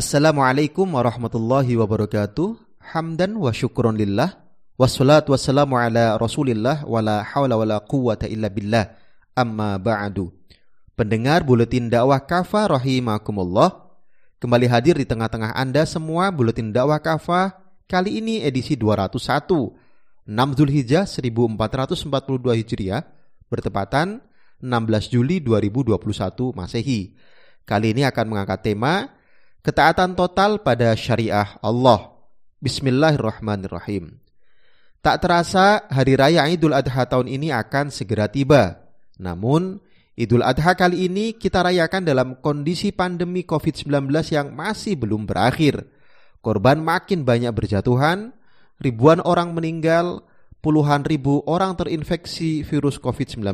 Assalamualaikum warahmatullahi wabarakatuh. Hamdan wa syukron lillah. Wassalatu wassalamu ala rasulillah wa la hawla wa la quwata illa billah. Amma ba'du. Pendengar buletin dakwah kafa rahimakumullah. Kembali hadir di tengah-tengah Anda semua buletin dakwah kafa kali ini edisi 201. 6 Zulhijjah 1442 Hijriah bertepatan 16 Juli 2021 Masehi. Kali ini akan mengangkat tema Ketaatan total pada syariah Allah. Bismillahirrahmanirrahim. Tak terasa hari raya Idul Adha tahun ini akan segera tiba. Namun, Idul Adha kali ini kita rayakan dalam kondisi pandemi COVID-19 yang masih belum berakhir. Korban makin banyak berjatuhan, ribuan orang meninggal, puluhan ribu orang terinfeksi virus COVID-19.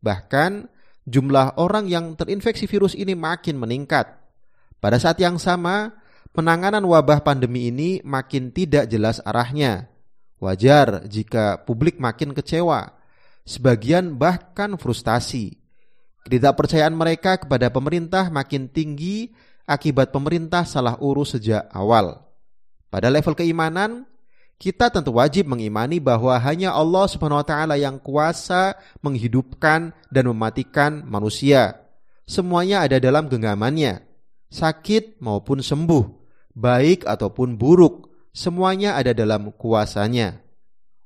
Bahkan, jumlah orang yang terinfeksi virus ini makin meningkat pada saat yang sama, penanganan wabah pandemi ini makin tidak jelas arahnya. Wajar jika publik makin kecewa, sebagian bahkan frustasi. Ketidakpercayaan mereka kepada pemerintah makin tinggi akibat pemerintah salah urus sejak awal. Pada level keimanan, kita tentu wajib mengimani bahwa hanya Allah Subhanahu wa taala yang kuasa menghidupkan dan mematikan manusia. Semuanya ada dalam genggamannya sakit maupun sembuh, baik ataupun buruk, semuanya ada dalam kuasanya.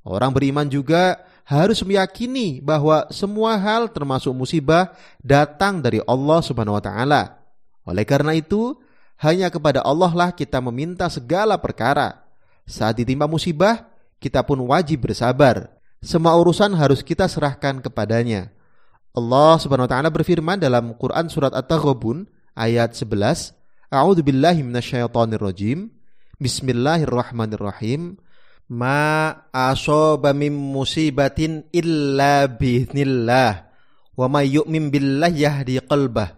Orang beriman juga harus meyakini bahwa semua hal termasuk musibah datang dari Allah Subhanahu wa taala. Oleh karena itu, hanya kepada Allah lah kita meminta segala perkara. Saat ditimpa musibah, kita pun wajib bersabar. Semua urusan harus kita serahkan kepadanya. Allah Subhanahu wa taala berfirman dalam Quran surat At-Taghabun ayat 11. A'udzu billahi minasyaitonir rajim. Bismillahirrahmanirrahim. Ma asaba min musibatin illa biiznillah wa may yu'min billahi yahdi qalbah.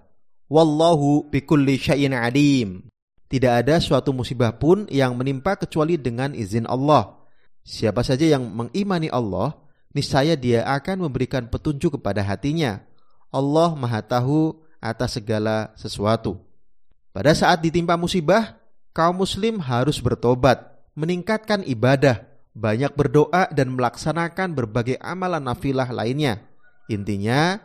Wallahu bikulli syai'in alim. Tidak ada suatu musibah pun yang menimpa kecuali dengan izin Allah. Siapa saja yang mengimani Allah, niscaya dia akan memberikan petunjuk kepada hatinya. Allah Maha Tahu atas segala sesuatu. Pada saat ditimpa musibah, kaum muslim harus bertobat, meningkatkan ibadah, banyak berdoa dan melaksanakan berbagai amalan nafilah lainnya. Intinya,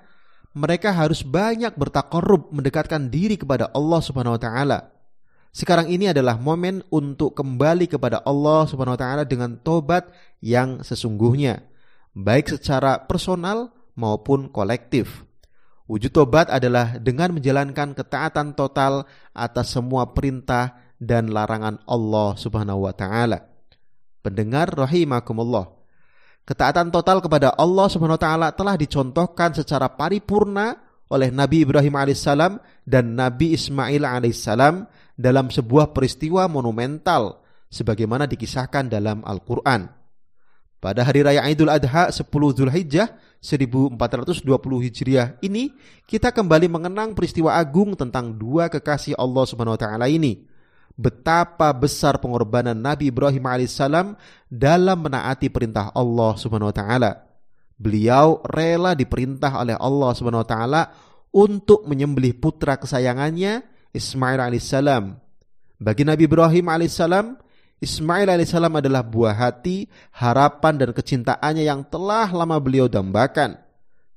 mereka harus banyak bertakarub mendekatkan diri kepada Allah Subhanahu wa taala. Sekarang ini adalah momen untuk kembali kepada Allah Subhanahu wa taala dengan tobat yang sesungguhnya, baik secara personal maupun kolektif. Wujud tobat adalah dengan menjalankan ketaatan total atas semua perintah dan larangan Allah Subhanahu wa taala. Pendengar rahimakumullah. Ketaatan total kepada Allah Subhanahu wa taala telah dicontohkan secara paripurna oleh Nabi Ibrahim alaihissalam dan Nabi Ismail alaihissalam dalam sebuah peristiwa monumental sebagaimana dikisahkan dalam Al-Qur'an. Pada hari raya Idul Adha 10 Zulhijjah 1420 Hijriah ini kita kembali mengenang peristiwa agung tentang dua kekasih Allah Subhanahu wa taala ini. Betapa besar pengorbanan Nabi Ibrahim alaihissalam dalam menaati perintah Allah Subhanahu wa taala. Beliau rela diperintah oleh Allah Subhanahu wa taala untuk menyembelih putra kesayangannya Ismail alaihissalam. Bagi Nabi Ibrahim alaihissalam, Ismail alaihissalam adalah buah hati, harapan dan kecintaannya yang telah lama beliau dambakan.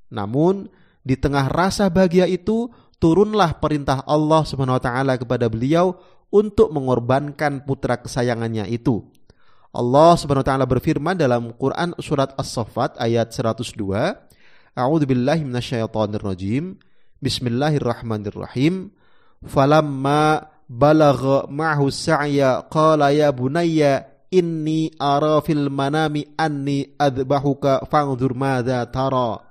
Namun, di tengah rasa bahagia itu, turunlah perintah Allah taala kepada beliau untuk mengorbankan putra kesayangannya itu. Allah taala berfirman dalam Quran surat As-Saffat ayat 102, A'udzu billahi minasyaitonir rajim. Bismillahirrahmanirrahim. Falamma balagha ma'hu sa'ya qala ya bunayya inni ara fil manami anni adbahuka fangzur madza tara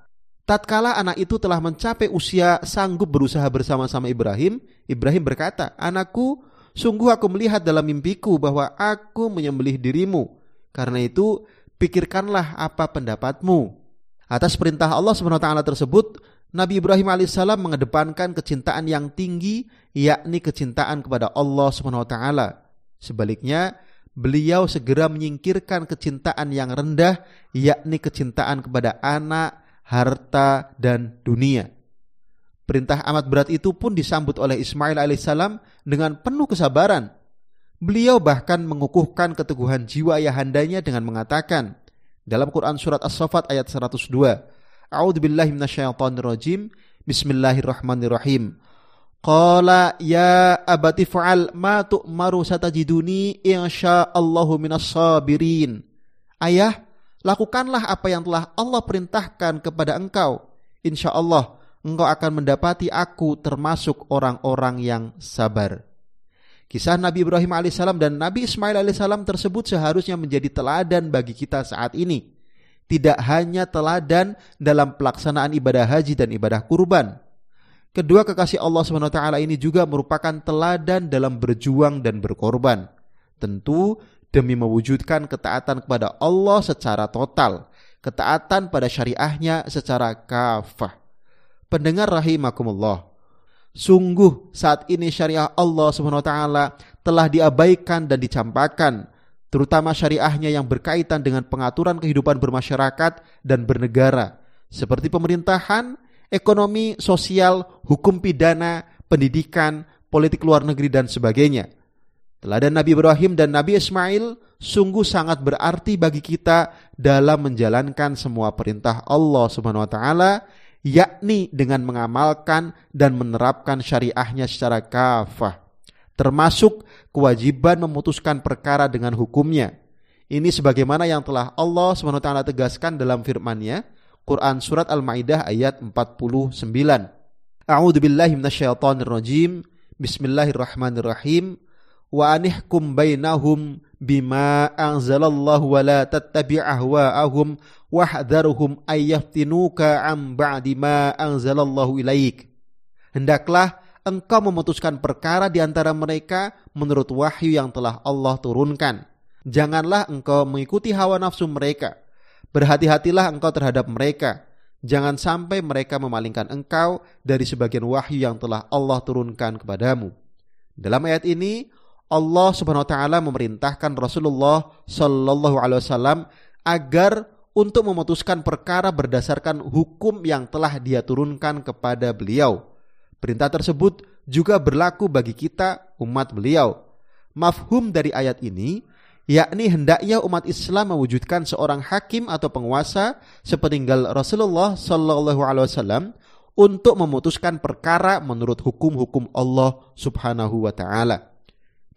Tatkala anak itu telah mencapai usia sanggup berusaha bersama-sama Ibrahim, Ibrahim berkata, "Anakku, sungguh aku melihat dalam mimpiku bahwa aku menyembelih dirimu. Karena itu, pikirkanlah apa pendapatmu." Atas perintah Allah SWT tersebut, Nabi Ibrahim alaihissalam mengedepankan kecintaan yang tinggi, yakni kecintaan kepada Allah Subhanahu wa taala. Sebaliknya, beliau segera menyingkirkan kecintaan yang rendah, yakni kecintaan kepada anak, harta, dan dunia. Perintah amat berat itu pun disambut oleh Ismail alaihissalam dengan penuh kesabaran. Beliau bahkan mengukuhkan keteguhan jiwa ayahandanya dengan mengatakan dalam Quran surat As-Saffat ayat 102, A'udzu billahi minasyaitonir rajim. Bismillahirrahmanirrahim. Qala ya abati fa'al ma tu'maru satajiduni insyaallahu minas sabirin. Ayah, lakukanlah apa yang telah Allah perintahkan kepada engkau. Insyaallah engkau akan mendapati aku termasuk orang-orang yang sabar. Kisah Nabi Ibrahim alaihissalam dan Nabi Ismail alaihissalam tersebut seharusnya menjadi teladan bagi kita saat ini. Tidak hanya teladan dalam pelaksanaan ibadah haji dan ibadah kurban. Kedua kekasih Allah SWT ini juga merupakan teladan dalam berjuang dan berkorban. Tentu demi mewujudkan ketaatan kepada Allah secara total, ketaatan pada syariahnya secara kafah. Pendengar rahimakumullah. Sungguh saat ini syariah Allah taala telah diabaikan dan dicampakkan, terutama syariahnya yang berkaitan dengan pengaturan kehidupan bermasyarakat dan bernegara, seperti pemerintahan, ekonomi, sosial, hukum pidana, pendidikan, politik luar negeri dan sebagainya. Teladan Nabi Ibrahim dan Nabi Ismail sungguh sangat berarti bagi kita dalam menjalankan semua perintah Allah Subhanahu wa taala yakni dengan mengamalkan dan menerapkan syariahnya secara kafah, termasuk kewajiban memutuskan perkara dengan hukumnya. Ini sebagaimana yang telah Allah SWT tegaskan dalam firman-Nya, Quran Surat Al-Ma'idah ayat 49. A'udhu billahi minasyaitonir rajim. Bismillahirrahmanirrahim. Wa anihkum bainahum bima anzalallahu wa la tattabi' ahwa'ahum wahdharhum ayyaftinuka am ba'di ma anzalallahu ilaik. Hendaklah engkau memutuskan perkara di antara mereka menurut wahyu yang telah Allah turunkan. Janganlah engkau mengikuti hawa nafsu mereka. Berhati-hatilah engkau terhadap mereka. Jangan sampai mereka memalingkan engkau dari sebagian wahyu yang telah Allah turunkan kepadamu. Dalam ayat ini, Allah Subhanahu wa taala memerintahkan Rasulullah Shallallahu alaihi wasallam agar untuk memutuskan perkara berdasarkan hukum yang telah dia turunkan kepada beliau. Perintah tersebut juga berlaku bagi kita umat beliau. Mafhum dari ayat ini yakni hendaknya umat Islam mewujudkan seorang hakim atau penguasa sepeninggal Rasulullah Shallallahu alaihi wasallam untuk memutuskan perkara menurut hukum-hukum Allah Subhanahu wa taala.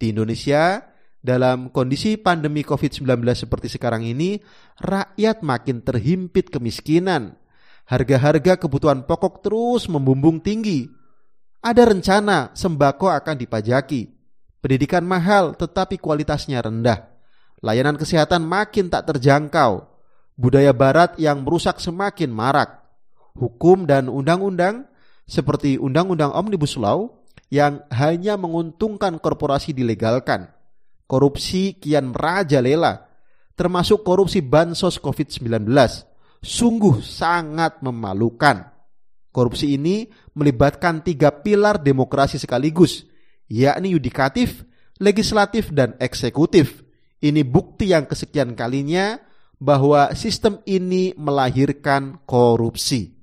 Di Indonesia, dalam kondisi pandemi COVID-19 seperti sekarang ini, rakyat makin terhimpit kemiskinan. Harga-harga kebutuhan pokok terus membumbung tinggi. Ada rencana sembako akan dipajaki. Pendidikan mahal tetapi kualitasnya rendah. Layanan kesehatan makin tak terjangkau. Budaya barat yang merusak semakin marak. Hukum dan undang-undang seperti Undang-Undang Omnibus Law yang hanya menguntungkan korporasi dilegalkan. Korupsi kian merajalela, termasuk korupsi bansos COVID-19. Sungguh sangat memalukan. Korupsi ini melibatkan tiga pilar demokrasi sekaligus, yakni yudikatif, legislatif, dan eksekutif. Ini bukti yang kesekian kalinya bahwa sistem ini melahirkan korupsi.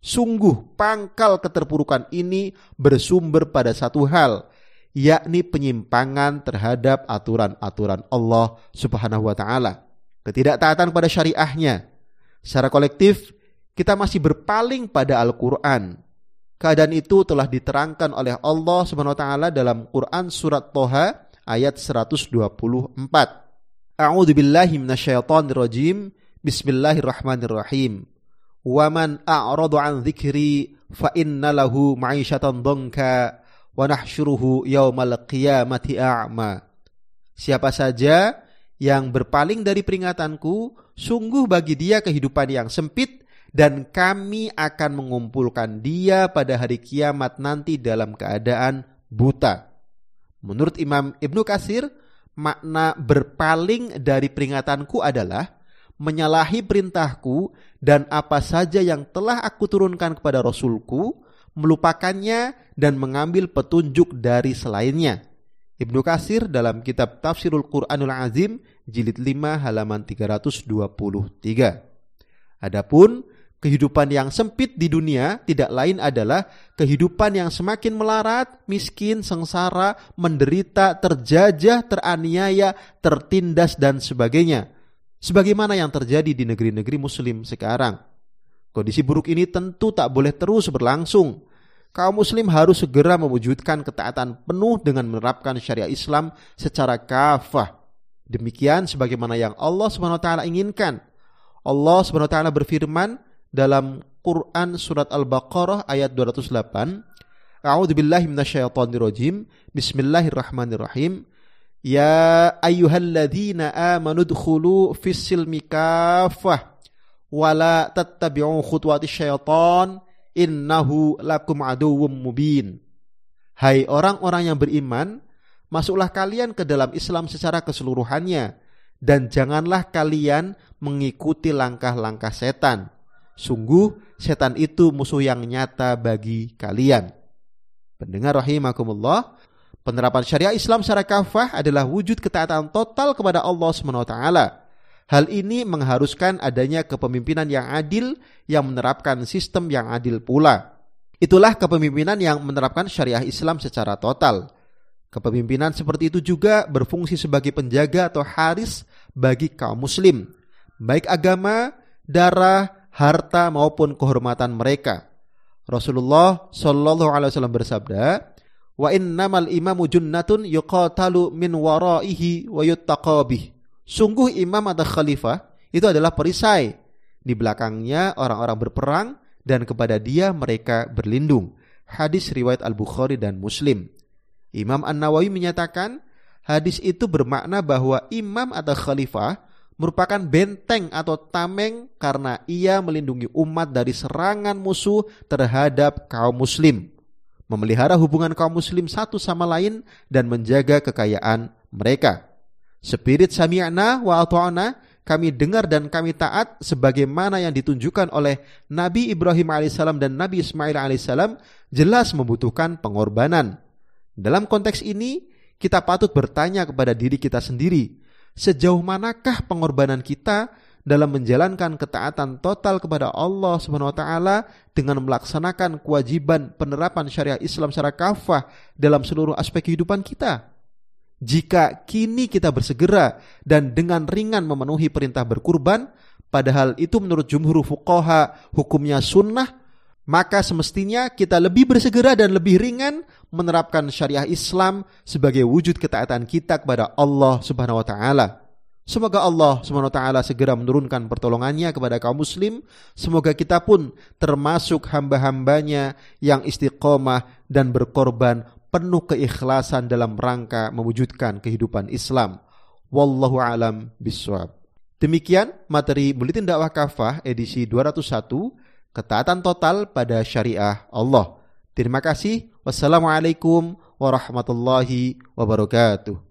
Sungguh pangkal keterpurukan ini bersumber pada satu hal, yakni penyimpangan terhadap aturan-aturan Allah Subhanahu wa taala. Ketidaktaatan pada syariahnya. Secara kolektif, kita masih berpaling pada Al-Qur'an. Keadaan itu telah diterangkan oleh Allah Subhanahu wa taala dalam Quran surat Toha ayat 124. A'udzu billahi minasyaitonir rajim. Bismillahirrahmanirrahim wa man a'radu an dzikri fa inna lahu ma'isyatan dhanka wa nahsyuruhu yaumal qiyamati a'ma. Siapa saja yang berpaling dari peringatanku, sungguh bagi dia kehidupan yang sempit dan kami akan mengumpulkan dia pada hari kiamat nanti dalam keadaan buta. Menurut Imam Ibnu Kasir, makna berpaling dari peringatanku adalah menyalahi perintahku dan apa saja yang telah aku turunkan kepada Rasulku, melupakannya dan mengambil petunjuk dari selainnya. Ibnu Kasir dalam kitab Tafsirul Quranul Azim jilid 5 halaman 323. Adapun Kehidupan yang sempit di dunia tidak lain adalah kehidupan yang semakin melarat, miskin, sengsara, menderita, terjajah, teraniaya, tertindas, dan sebagainya. Sebagaimana yang terjadi di negeri-negeri Muslim sekarang. Kondisi buruk ini tentu tak boleh terus berlangsung. Kaum Muslim harus segera mewujudkan ketaatan penuh dengan menerapkan syariat Islam secara kafah. Demikian sebagaimana yang Allah SWT inginkan. Allah SWT berfirman, dalam Quran surat Al-Baqarah ayat 208. A'udzu billahi minasyaitonir rajim. Bismillahirrahmanirrahim. Ya ayyuhalladzina amanu dkhulu fis silmi kafah wa la tattabi'u khutuwati syaitan innahu lakum aduwwum mubin. Hai orang-orang yang beriman, masuklah kalian ke dalam Islam secara keseluruhannya dan janganlah kalian mengikuti langkah-langkah setan Sungguh setan itu musuh yang nyata bagi kalian. Pendengar rahimakumullah, penerapan syariah Islam secara kafah adalah wujud ketaatan total kepada Allah SWT. Hal ini mengharuskan adanya kepemimpinan yang adil yang menerapkan sistem yang adil pula. Itulah kepemimpinan yang menerapkan syariah Islam secara total. Kepemimpinan seperti itu juga berfungsi sebagai penjaga atau haris bagi kaum muslim, baik agama, darah, harta maupun kehormatan mereka. Rasulullah Shallallahu Alaihi Wasallam bersabda, wa innamal imamu junnatun yuqatalu min waraihi wa yuttaqabih. Sungguh imam atau khalifah itu adalah perisai. Di belakangnya orang-orang berperang dan kepada dia mereka berlindung. Hadis riwayat Al-Bukhari dan Muslim. Imam An-Nawawi menyatakan hadis itu bermakna bahwa imam atau khalifah merupakan benteng atau tameng karena ia melindungi umat dari serangan musuh terhadap kaum muslim, memelihara hubungan kaum muslim satu sama lain dan menjaga kekayaan mereka. Spirit sami'na wa ata'na kami dengar dan kami taat sebagaimana yang ditunjukkan oleh Nabi Ibrahim alaihissalam dan Nabi Ismail alaihissalam jelas membutuhkan pengorbanan. Dalam konteks ini, kita patut bertanya kepada diri kita sendiri, sejauh manakah pengorbanan kita dalam menjalankan ketaatan total kepada Allah Subhanahu wa taala dengan melaksanakan kewajiban penerapan syariat Islam secara kafah dalam seluruh aspek kehidupan kita. Jika kini kita bersegera dan dengan ringan memenuhi perintah berkurban, padahal itu menurut jumhur fuqaha hukumnya sunnah, maka semestinya kita lebih bersegera dan lebih ringan menerapkan syariah Islam sebagai wujud ketaatan kita kepada Allah Subhanahu wa taala. Semoga Allah Subhanahu segera menurunkan pertolongannya kepada kaum muslim. Semoga kita pun termasuk hamba-hambanya yang istiqomah dan berkorban penuh keikhlasan dalam rangka mewujudkan kehidupan Islam. Wallahu alam biswab. Demikian materi Buletin Dakwah Kafah edisi 201, ketaatan total pada syariah Allah. Terima kasih. Wassalamualaikum warahmatullahi wabarakatuh.